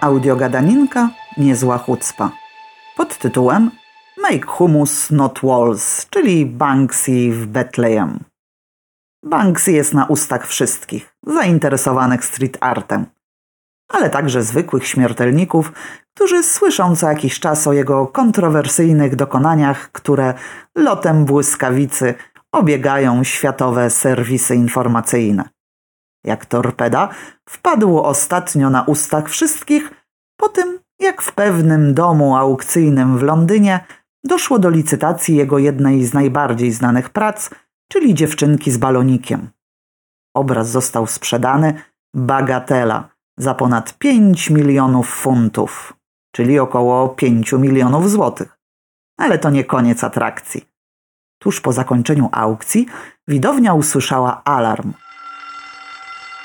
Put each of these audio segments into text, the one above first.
Audiogadaninka Niezła chucpa pod tytułem Make Humus Not Walls, czyli Banksy w Bethlehem. Banksy jest na ustach wszystkich zainteresowanych street artem, ale także zwykłych śmiertelników, którzy słyszą co jakiś czas o jego kontrowersyjnych dokonaniach, które lotem błyskawicy obiegają światowe serwisy informacyjne. Jak torpeda wpadł ostatnio na ustach wszystkich po tym, jak w pewnym domu aukcyjnym w Londynie doszło do licytacji jego jednej z najbardziej znanych prac, czyli dziewczynki z balonikiem. Obraz został sprzedany bagatela za ponad 5 milionów funtów, czyli około 5 milionów złotych. Ale to nie koniec atrakcji. Tuż po zakończeniu aukcji widownia usłyszała alarm.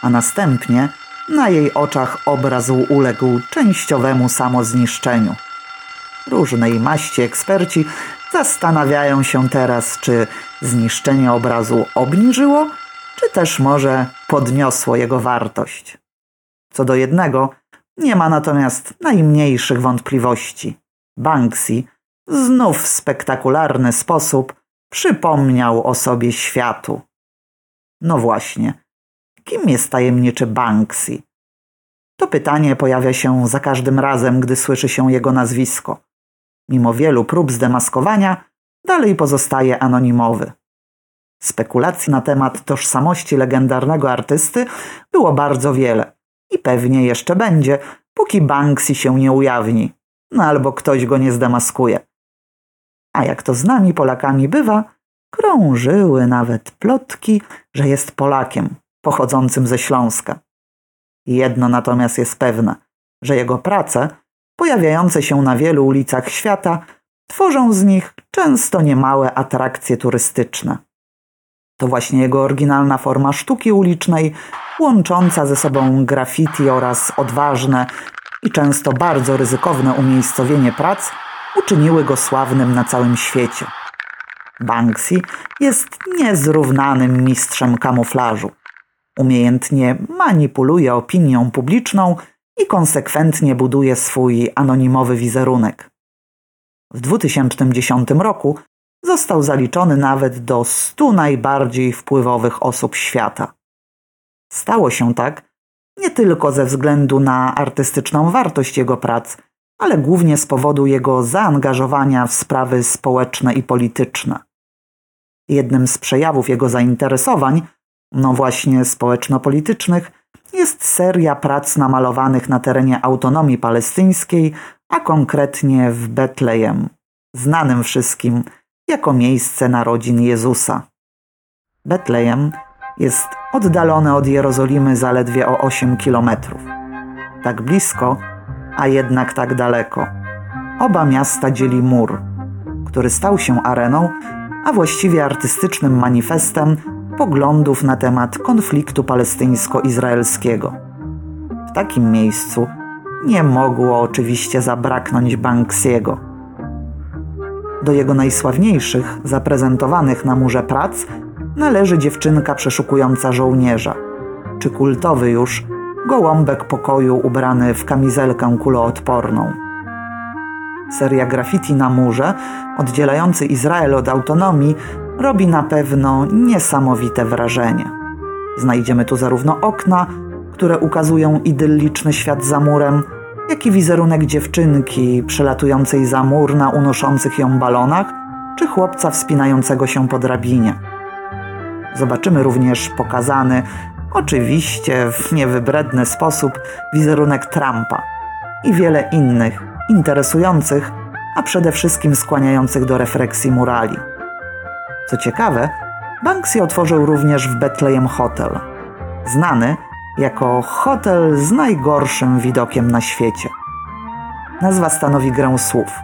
A następnie na jej oczach obraz uległ częściowemu samozniszczeniu. Różnej maści eksperci zastanawiają się teraz, czy zniszczenie obrazu obniżyło, czy też może podniosło jego wartość. Co do jednego, nie ma natomiast najmniejszych wątpliwości. Banksy znów w spektakularny sposób przypomniał o sobie światu. No właśnie, kim jest tajemniczy Banksy? To pytanie pojawia się za każdym razem, gdy słyszy się jego nazwisko. Mimo wielu prób zdemaskowania, dalej pozostaje anonimowy. Spekulacji na temat tożsamości legendarnego artysty było bardzo wiele i pewnie jeszcze będzie, póki Banksy się nie ujawni, no albo ktoś go nie zdemaskuje. A jak to z nami Polakami bywa, krążyły nawet plotki, że jest Polakiem pochodzącym ze Śląska. Jedno natomiast jest pewne, że jego prace, pojawiające się na wielu ulicach świata, tworzą z nich często niemałe atrakcje turystyczne. To właśnie jego oryginalna forma sztuki ulicznej, łącząca ze sobą graffiti oraz odważne i często bardzo ryzykowne umiejscowienie prac, uczyniły go sławnym na całym świecie. Banksy jest niezrównanym mistrzem kamuflażu. Umiejętnie manipuluje opinią publiczną i konsekwentnie buduje swój anonimowy wizerunek. W 2010 roku został zaliczony nawet do 100 najbardziej wpływowych osób świata. Stało się tak nie tylko ze względu na artystyczną wartość jego prac, ale głównie z powodu jego zaangażowania w sprawy społeczne i polityczne. Jednym z przejawów jego zainteresowań no właśnie społeczno-politycznych, jest seria prac namalowanych na terenie autonomii palestyńskiej, a konkretnie w Betlejem, znanym wszystkim jako miejsce narodzin Jezusa. Betlejem jest oddalone od Jerozolimy zaledwie o 8 kilometrów. Tak blisko, a jednak tak daleko. Oba miasta dzieli mur, który stał się areną, a właściwie artystycznym manifestem poglądów na temat konfliktu palestyńsko-izraelskiego. W takim miejscu nie mogło oczywiście zabraknąć Banksiego. Do jego najsławniejszych, zaprezentowanych na murze prac, należy dziewczynka przeszukująca żołnierza, czy kultowy już gołąbek pokoju ubrany w kamizelkę kuloodporną. Seria graffiti na murze, oddzielający Izrael od autonomii, robi na pewno niesamowite wrażenie. Znajdziemy tu zarówno okna, które ukazują idylliczny świat za murem, jak i wizerunek dziewczynki przelatującej za mur na unoszących ją balonach, czy chłopca wspinającego się po drabinie. Zobaczymy również pokazany, oczywiście w niewybredny sposób, wizerunek Trumpa i wiele innych interesujących, a przede wszystkim skłaniających do refleksji murali. Co ciekawe, Banksy otworzył również w Bethlehem Hotel, znany jako hotel z najgorszym widokiem na świecie. Nazwa stanowi grę słów.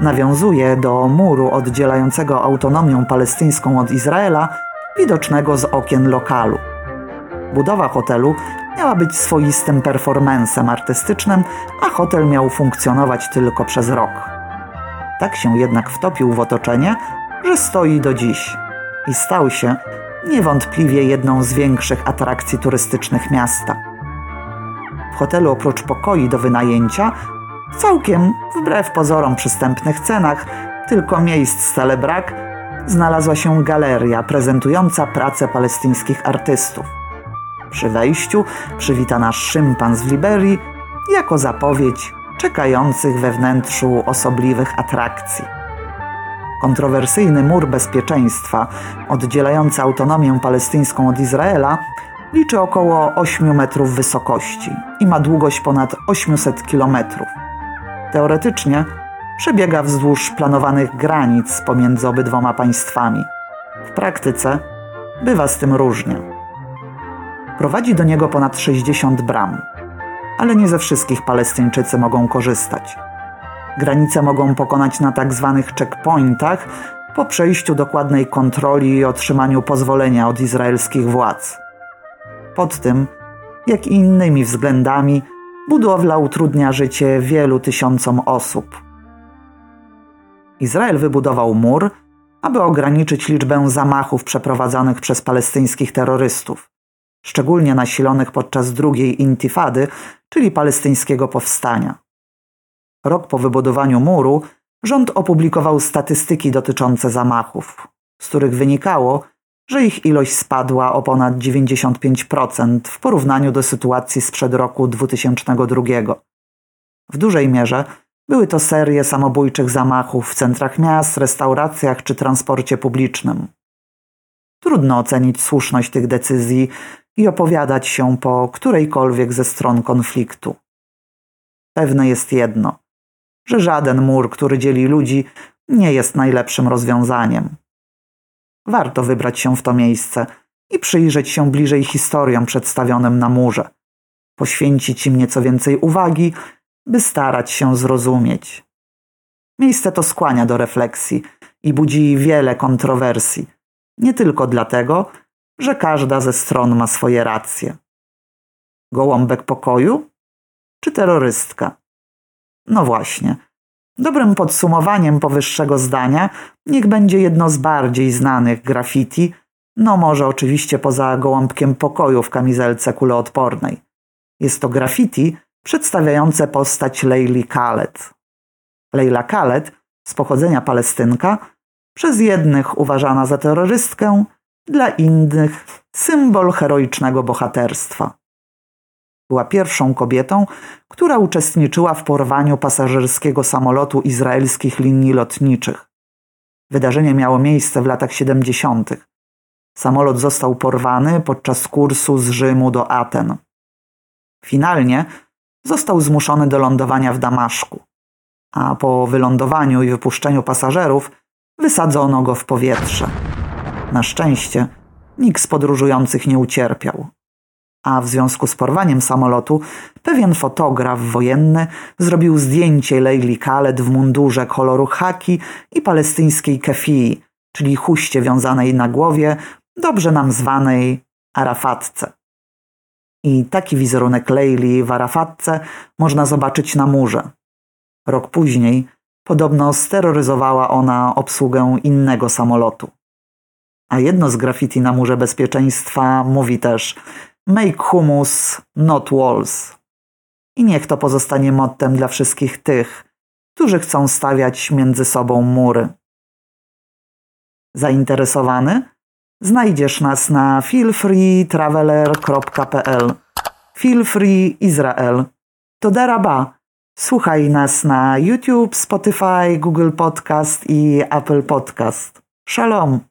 Nawiązuje do muru oddzielającego autonomię palestyńską od Izraela, widocznego z okien lokalu. Budowa hotelu miała być swoistym performancem artystycznym, a hotel miał funkcjonować tylko przez rok. Tak się jednak wtopił w otoczenie, że stoi do dziś i stał się niewątpliwie jedną z większych atrakcji turystycznych miasta. W hotelu oprócz pokoi do wynajęcia, całkiem wbrew pozorom przystępnych cenach, tylko miejsc stale brak, znalazła się galeria prezentująca pracę palestyńskich artystów. Przy wejściu przywita nasz szympan z Liberii jako zapowiedź czekających we wnętrzu osobliwych atrakcji. Kontrowersyjny mur bezpieczeństwa, oddzielający autonomię palestyńską od Izraela, liczy około 8 metrów wysokości i ma długość ponad 800 kilometrów. Teoretycznie przebiega wzdłuż planowanych granic pomiędzy obydwoma państwami. W praktyce bywa z tym różnie. Prowadzi do niego ponad 60 bram, ale nie ze wszystkich Palestyńczycy mogą korzystać. Granice mogą pokonać na tak zwanych checkpointach po przejściu dokładnej kontroli i otrzymaniu pozwolenia od izraelskich władz. Pod tym, jak i innymi względami, budowla utrudnia życie wielu tysiącom osób. Izrael wybudował mur, aby ograniczyć liczbę zamachów przeprowadzanych przez palestyńskich terrorystów, szczególnie nasilonych podczas drugiej intifady, czyli palestyńskiego powstania. Rok po wybudowaniu muru rząd opublikował statystyki dotyczące zamachów, z których wynikało, że ich ilość spadła o ponad 95% w porównaniu do sytuacji sprzed roku 2002. W dużej mierze były to serie samobójczych zamachów w centrach miast, restauracjach czy transporcie publicznym. Trudno ocenić słuszność tych decyzji i opowiadać się po którejkolwiek ze stron konfliktu. Pewne jest jedno, że żaden mur, który dzieli ludzi, nie jest najlepszym rozwiązaniem. Warto wybrać się w to miejsce i przyjrzeć się bliżej historiom przedstawionym na murze, poświęcić im nieco więcej uwagi, by starać się zrozumieć. Miejsce to skłania do refleksji i budzi wiele kontrowersji, nie tylko dlatego, że każda ze stron ma swoje racje. Gołąbek pokoju czy terrorystka? No właśnie. Dobrym podsumowaniem powyższego zdania niech będzie jedno z bardziej znanych graffiti, no może oczywiście poza gołąbkiem pokoju w kamizelce kuloodpornej. Jest to graffiti przedstawiające postać Leili Khaled. Leila Khaled, z pochodzenia Palestynka, przez jednych uważana za terrorystkę, dla innych symbol heroicznego bohaterstwa. Była pierwszą kobietą, która uczestniczyła w porwaniu pasażerskiego samolotu izraelskich linii lotniczych. Wydarzenie miało miejsce w latach 70. Samolot został porwany podczas kursu z Rzymu do Aten. Finalnie został zmuszony do lądowania w Damaszku, a po wylądowaniu i wypuszczeniu pasażerów wysadzono go w powietrze. Na szczęście nikt z podróżujących nie ucierpiał. A w związku z porwaniem samolotu pewien fotograf wojenny zrobił zdjęcie Leili Khaled w mundurze koloru haki i palestyńskiej kefii, czyli huście wiązanej na głowie, dobrze nam zwanej Arafatce. I taki wizerunek Leili w Arafatce można zobaczyć na murze. Rok później podobno steroryzowała ona obsługę innego samolotu. A jedno z graffiti na murze bezpieczeństwa mówi też Make humus, not walls. I niech to pozostanie mottem dla wszystkich tych, którzy chcą stawiać między sobą mury. Zainteresowany? Znajdziesz nas na feelfreetraveler.pl Feel Free Izrael. To daraba. Słuchaj nas na YouTube, Spotify, Google Podcast i Apple Podcast. Shalom.